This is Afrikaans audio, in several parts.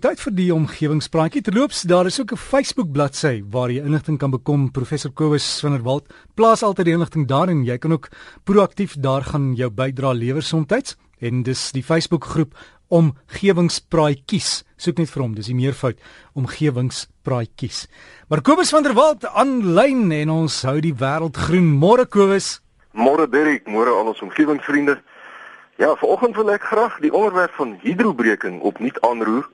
Tyd vir die omgewingspraatjie. Terloops, daar is ook 'n Facebook bladsy waar jy inligting kan bekom. Professor Kobus van der Walt plaas altyd die inligting daar en jy kan ook proaktief daar gaan jou bydrae lewer soms. En dis die Facebook groep Omgewingspraatjies. Soek net vir hom, dis die meervoud Omgewingspraatjies. Maar Kobus van der Walt aanlyn en ons hou die wêreld groen. Môre Kobus. Môre Derek, môre al ons omgewingsvriende. Ja, vanoggend wil ek graag die onderwerp van hidrobreking opnuut aanroer.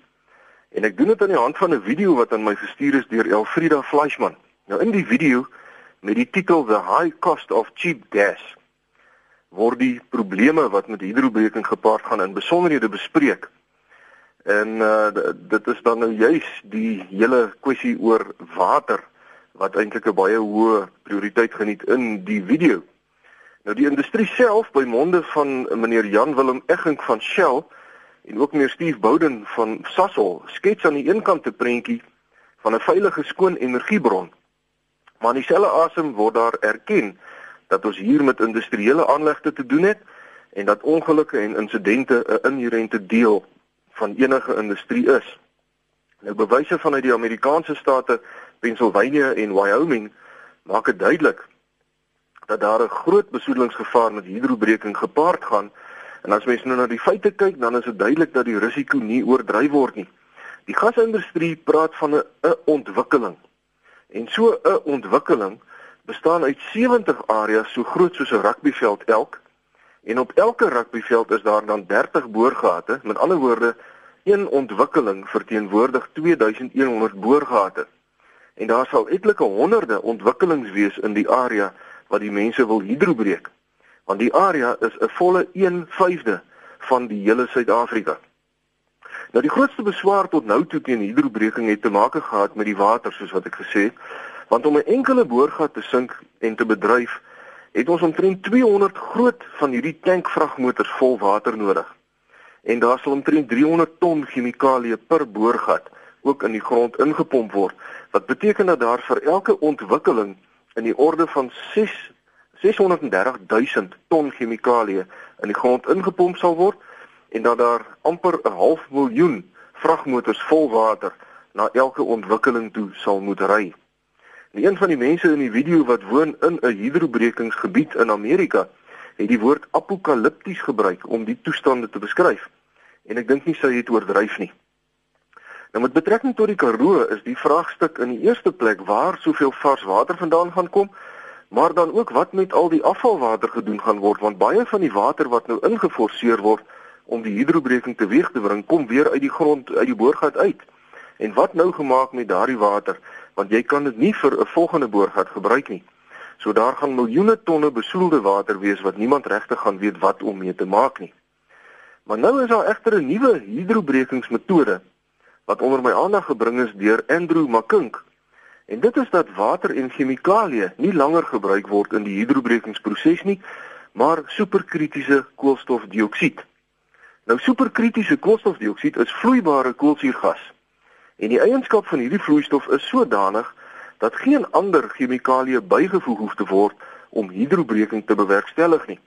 En ek doen dit aan die hand van 'n video wat aan my gestuur is deur Elfrida Fleischmann. Nou in die video met die titel The High Cost of Cheap Gas word die probleme wat met hidrobreking gepaard gaan in besonderhede bespreek. En uh dit is dan nou juis die hele kwessie oor water wat eintlik 'n baie hoë prioriteit geniet in die video. Nou die industrie self by monde van meneer Jan Willem Egging van Shell en ook meneer Steve Bowden van Sasol skets aan die een kant 'n prentjie van 'n veilige skoon energiebron. Maar in dieselfde asem word daar erken dat ons hier met industriële aanlegte te doen het en dat ongelukke en insidente 'n inherente deel van enige industrie is. Nou bewyse vanuit die Amerikaanse state Pennsylvania en Wyoming maak dit duidelik dat daar 'n groot besoedelingsgevaar met hidrobreking gepaard gaan En as mens nou na die feite kyk, dan is dit duidelik dat die risiko nie oordryf word nie. Die gasindustrie praat van 'n 'n ontwikkeling. En so 'n ontwikkeling bestaan uit 70 areas so groot soos 'n rugbyveld elk. En op elke rugbyveld is daar dan 30 boorgate. Met ander woorde, een ontwikkeling verteenwoordig 2100 boorgate. En daar sal etlike honderde ontwikkelings wees in die area wat die mense wil hidrobreek want die area is 'n volle 1/5de van die hele Suid-Afrika. Nou die grootste beswaar tot nou toe teen hidrobreking het te maak gehad met die water soos wat ek gesê het, want om 'n enkele boorgat te sink en te bedryf, het ons omtrent 200 groot van hierdie tankvragmotors vol water nodig. En daar sal omtrent 300 ton chemikalie per boorgat ook in die grond ingepomp word, wat beteken dat daar vir elke ontwikkeling in die orde van 630 000 ton chemikalie in die grond ingepomp sal word en dat daar amper 'n half miljoen vragmotors vol water na elke ontwikkeling toe sal moet ry. En een van die mense in die video wat woon in 'n hidrobrekingsgebied in Amerika, het die woord apokalipties gebruik om die toestande te beskryf. En ek dink nie sy het oordryf nie. Nou met betrekking tot die Karoo is die vraagstuk in die eerste plek waar soveel vars water vandaan gaan kom maar dan ook wat met al die afvalwater gedoen gaan word want baie van die water wat nou ingeforseer word om die hidrobreking teweeg te bring kom weer uit die grond uit die boorgat uit. En wat nou gemaak met daardie water want jy kan dit nie vir 'n volgende boorgat gebruik nie. So daar gaan miljoene tonne besoedelde water wees wat niemand regtig gaan weet wat om mee te maak nie. Maar nou is daar egter 'n nuwe hidrobrekingsmetode wat onder my aandag gebring is deur Andrew Makink En dit is dat water en chemikalieë nie langer gebruik word in die hidrobrekingsproses nie, maar superkritiese koolstofdioksied. Nou superkritiese koolstofdioksied is vloeibare koolsuurgas. En die eienskap van hierdie vloeistof is sodanig dat geen ander chemikalieë bygevoeg hoef te word om hidrobreking te bewerkstellig nie.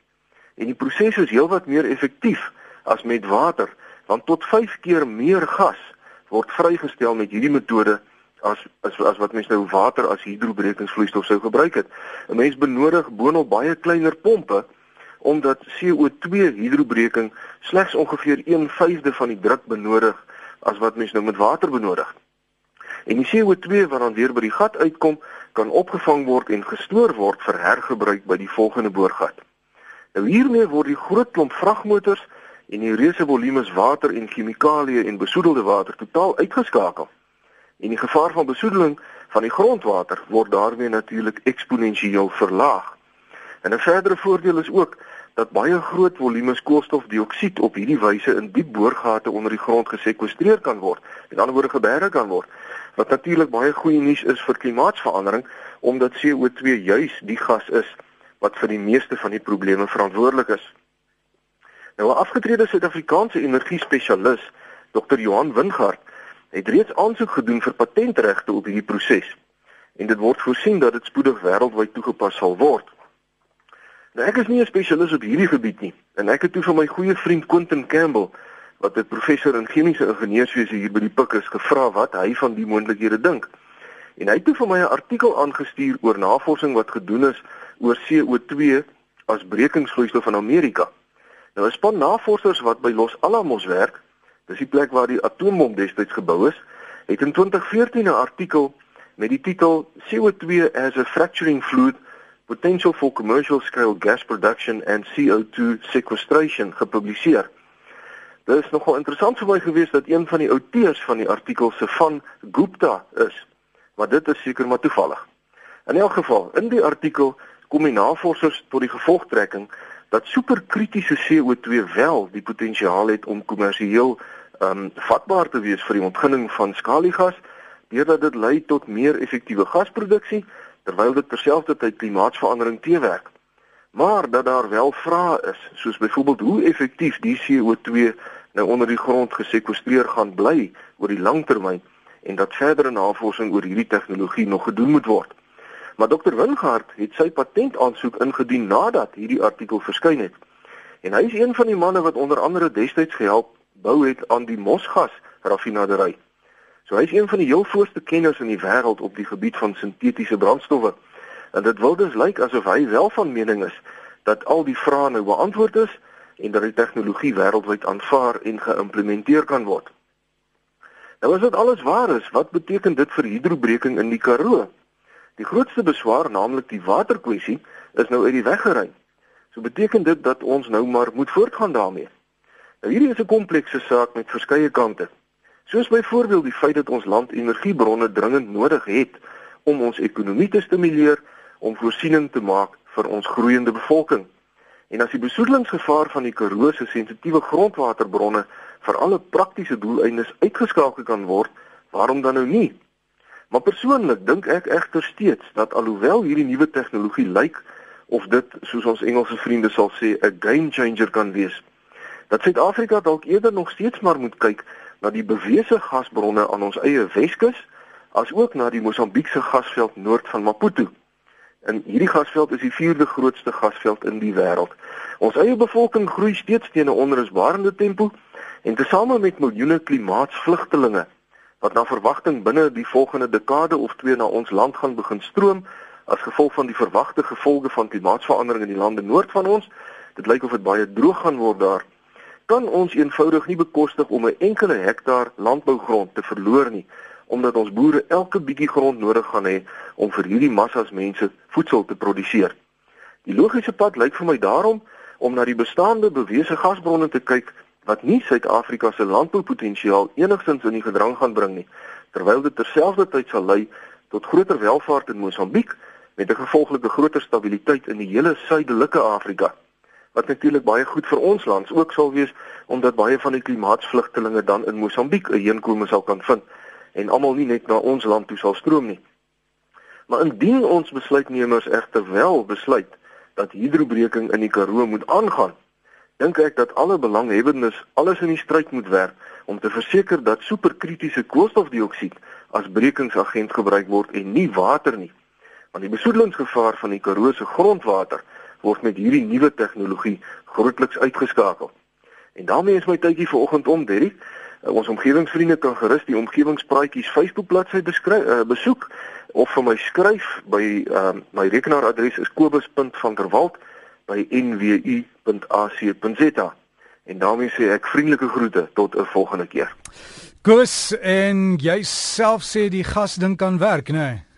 En die proses is heelwat meer effektief as met water, want tot 5 keer meer gas word vrygestel met hierdie metode as as as wat mense nou water as hidrobrekingsvloeistof sou gebruik het. 'n Mens benodig boonop baie kleiner pompe omdat CO2 hidrobreking slegs ongeveer 1/5de van die druk benodig as wat mens nou met water benodig. En die CO2 wat dan weer by die gat uitkom, kan opgevang word en gestoor word vir hergebruik by die volgende boorgat. Nou hiermee word die groot klomp vragmotors en die reuse volumes water en chemikalieë en besoedelde water totaal uitgeskakel. En die gevaar van besoedeling van die grondwater word daarmee natuurlik eksponensieel verlaag. En 'n verdere voordeel is ook dat baie groot volumes koolstofdioksied op hierdie wyse in diep boorgate onder die grond gesekwestreer kan word. Met ander woorde geberg kan word. Wat natuurlik baie goeie nuus is vir klimaatsverandering omdat CO2 juis die gas is wat vir die meeste van die probleme verantwoordelik is. Nou 'n afgetrede Suid-Afrikaanse energie spesialis, Dr. Johan Wingard, het reeds aansoek gedoen vir patentregte op hierdie proses en dit word voorsien dat dit spoedig wêreldwyd toegepas sal word. Nou ek is nie 'n spesialis op hierdie gebied nie en ek het toe van my goeie vriend Quentin Campbell wat 'n professor in chemiese ingenieurswese hier by die Pik is gevra wat hy van die moontlikhede dink. En hy het toe vir my 'n artikel aangestuur oor navorsing wat gedoen is oor CO2 as brekingsvloeistof in Amerika. Nou 'n span navorsers wat by Los Alamos werk, dis die plek waar die atoombom destyds gebou is, het in 2014 'n artikel met die titel CO2 as a fracturing fluid potential for commercial scale gas production and CO2 sequestration gepubliseer. Dit is nogal interessant vir my gewees dat een van die auteurs van die artikel se van Gupta is, maar dit is seker maar toevallig. In elk geval, in die artikel kom die navorsers tot die gevolgtrekking dat superkritiese CO2 wel die potensiaal het om kommersieel um vatbaar te wees vir die ontginning van skaliegas deurdat dit lei tot meer effektiewe gasproduksie terwyl dit terselfdertyd klimaatsverandering teewerk. Maar dat daar wel vrae is, soos byvoorbeeld hoe effektief die CO2 nou onder die grond gesekwestreer gaan bly oor die lang termyn en dat verdere navorsing oor hierdie tegnologie nog gedoen moet word. Maar Dr. Wingard het sy patentaansoek ingedien nadat hierdie artikel verskyn het. En hy is een van die manne wat onder andere destyds gehelp bou het aan die Mosgas raffinaderry. So hy is een van die heel voorste kenners in die wêreld op die gebied van sintetiese brandstowwe. En dit wil dus lyk asof hy wel van mening is dat al die vrae nou beantwoord is en dat die tegnologie wêreldwyd aanvaar en geïmplementeer kan word. Nou as dit alles waar is, wat beteken dit vir hidrobreking in die Karoo? Die grootste beswaar, naamlik die waterkwessie, is nou uit die weg geruim. So beteken dit dat ons nou maar moet voortgaan daarmee. Nou hierdie is 'n komplekse saak met verskeie kante. Soos byvoorbeeld die feit dat ons land energiebronne dringend nodig het om ons ekonomie te stimuleer om voorsiening te maak vir ons groeiende bevolking. En as die besoedelingsgevaar van die Karoo se sensitiewe grondwaterbronne vir alle praktiese doeleindes uitgeskakel kan word, waarom dan nou nie? Maar persoonlik dink ek egter steeds dat alhoewel hierdie nuwe tegnologie lyk of dit soos ons Engelse vriende sal sê 'n game changer kan wees, dat Suid-Afrika dalk eerder nog steeds maar moet kyk na die bewese gasbronne aan ons eie Weskus asook na die Mosambiekse gasveld noord van Maputo. En hierdie gasveld is die vierde grootste gasveld in die wêreld. Ons eie bevolking groei steeds teen 'n onrusbarende tempo en tesame met miljoene klimaatsvlugtelinge wat na verwagting binne die volgende dekade of twee na ons land gaan begin stroom as gevolg van die verwagte gevolge van klimaatsverandering in die lande noord van ons. Dit lyk of dit baie droog gaan word daar. Kan ons eenvoudig nie bekostig om 'n enkele hektaar landbougrond te verloor nie omdat ons boere elke bietjie grond nodig gaan hê om vir hierdie massas mense voedsel te produseer. Die logiese pad lyk vir my daarom om na die bestaande bewese gasbronne te kyk wat nie Suid-Afrika se landboupotensiaal enigstens in die gedrang gaan bring nie, terwyl dit terselfdertyd sal lei tot groter welvaart in Mosambiek met 'n gevolglike groter stabiliteit in die hele suidelike Afrika. Wat natuurlik baie goed vir ons land ook sal wees omdat baie van die klimaatsvlugtelinge dan in Mosambiek 'n heenkome sal kan vind en almal nie net na ons land toe sal stroom nie. Maar indien ons besluitnemers egter wel besluit dat hidrobreking in die Karoo moet aangaan, dink ek dat alle belanghebbendes alles in die stryd moet werk om te verseker dat superkritiese koolstofdioksied as brekingsagent gebruik word en nie water nie. Want die besoedelingsgevaar van die Karoo se grondwater word met hierdie nuwe tegnologie grootliks uitgeskakel. En daarmee is my tydjie vir oggend om, Derrick. Uh, ons omgewingsvriende kan gerus die omgewingspraatjies Facebook bladsy uh, besoek of vir my skryf by uh, my rekenaaradres is kobus.vanderwalt by nwu.ac.za. En daarmee sê ek vriendelike groete tot 'n volgende keer. Gus en jy self sê die gas ding kan werk, né? Nee?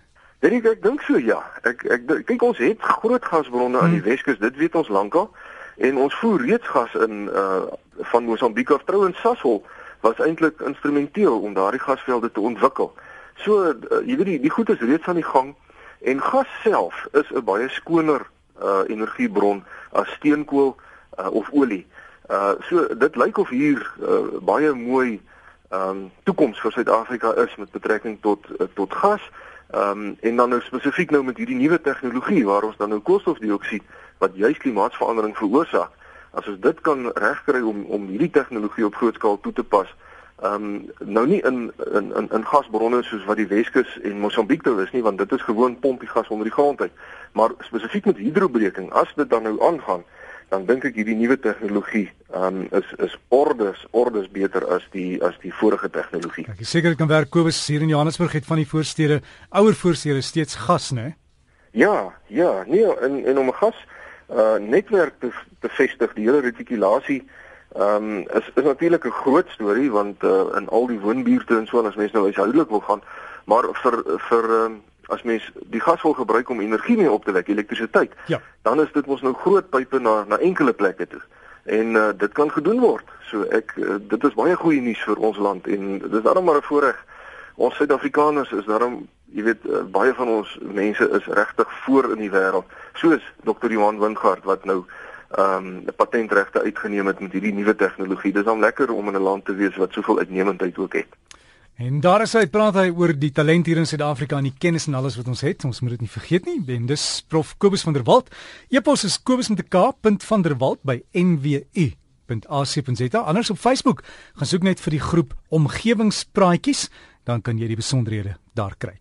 Dit ek, ek dink so ja. Ek ek kyk ons het groot gasbronne hmm. aan die. Weskus, dit weet ons lankal. En ons voer reeds gas in uh van Mosambiek af trouens Sasol was eintlik instrumenteel om daardie gasvelde te ontwikkel. So uh, jy weet die die goed is reeds aan die gang en gas self is 'n baie skoner uh energiebron as steenkool uh, of olie. Uh so dit lyk of hier uh, baie mooi ehm um, toekoms vir Suid-Afrika is met betrekking tot uh, tot gas. Ehm um, en dan nou spesifiek nou met hierdie nuwe tegnologie waar ons dan nou koolstofdioksied wat juis klimaatsverandering veroorsaak. As ons dit kan regkry om om hierdie tegnologie op groot skaal toe te pas, ehm um, nou nie in in in, in gasbronne soos wat die Weskus en Mosambiek toe is nie want dit is gewoon pompie gas onder die grond uit maar spesifiek met hidrobreking as dit dan nou aangaan dan dink ek hierdie nuwe tegnologie um is is ordes ordes beter as die as die vorige tegnologie. Ek is seker dit kan werk Kobus hier in Johannesburg het van die voorstede, ouer voorstede steeds gas, né? Ja, ja, nee, en en om 'n gas uh netwerk te te vestig, die hele retikulasie ehm um, is is natuurlik 'n groot storie want uh in al die woonbuurte en so as mense nou huishoudelik wil gaan, maar vir vir ehm um, as mens die gas wil gebruik om energie mee op te wek, elektrisiteit. Ja. Dan is dit mos nou groot pipe na na enkele plekke toe. En uh, dit kan gedoen word. So ek uh, dit is baie goeie nuus vir ons land en dit is daarom maar 'n voorreg. Ons Suid-Afrikaners is daarom, jy weet, uh, baie van ons mense is regtig voor in die wêreld. Soos Dr. Johan Wingard wat nou ehm um, patentregte uitgeneem het met hierdie nuwe tegnologie. Dis dan lekker om in 'n land te wees wat soveel uitnemendheid ook het. En daar is hy praat hy oor die talent hier in Suid-Afrika en die kennis en alles wat ons het. Ons moet dit nie vergeet nie. En dis Prof Kobus van der Walt. Epos is kobus met 'n k.vanderwalt by nwu.ac.za. Anders op Facebook, gaan soek net vir die groep Omgewingspraatjies, dan kan jy die besonderhede daar kry.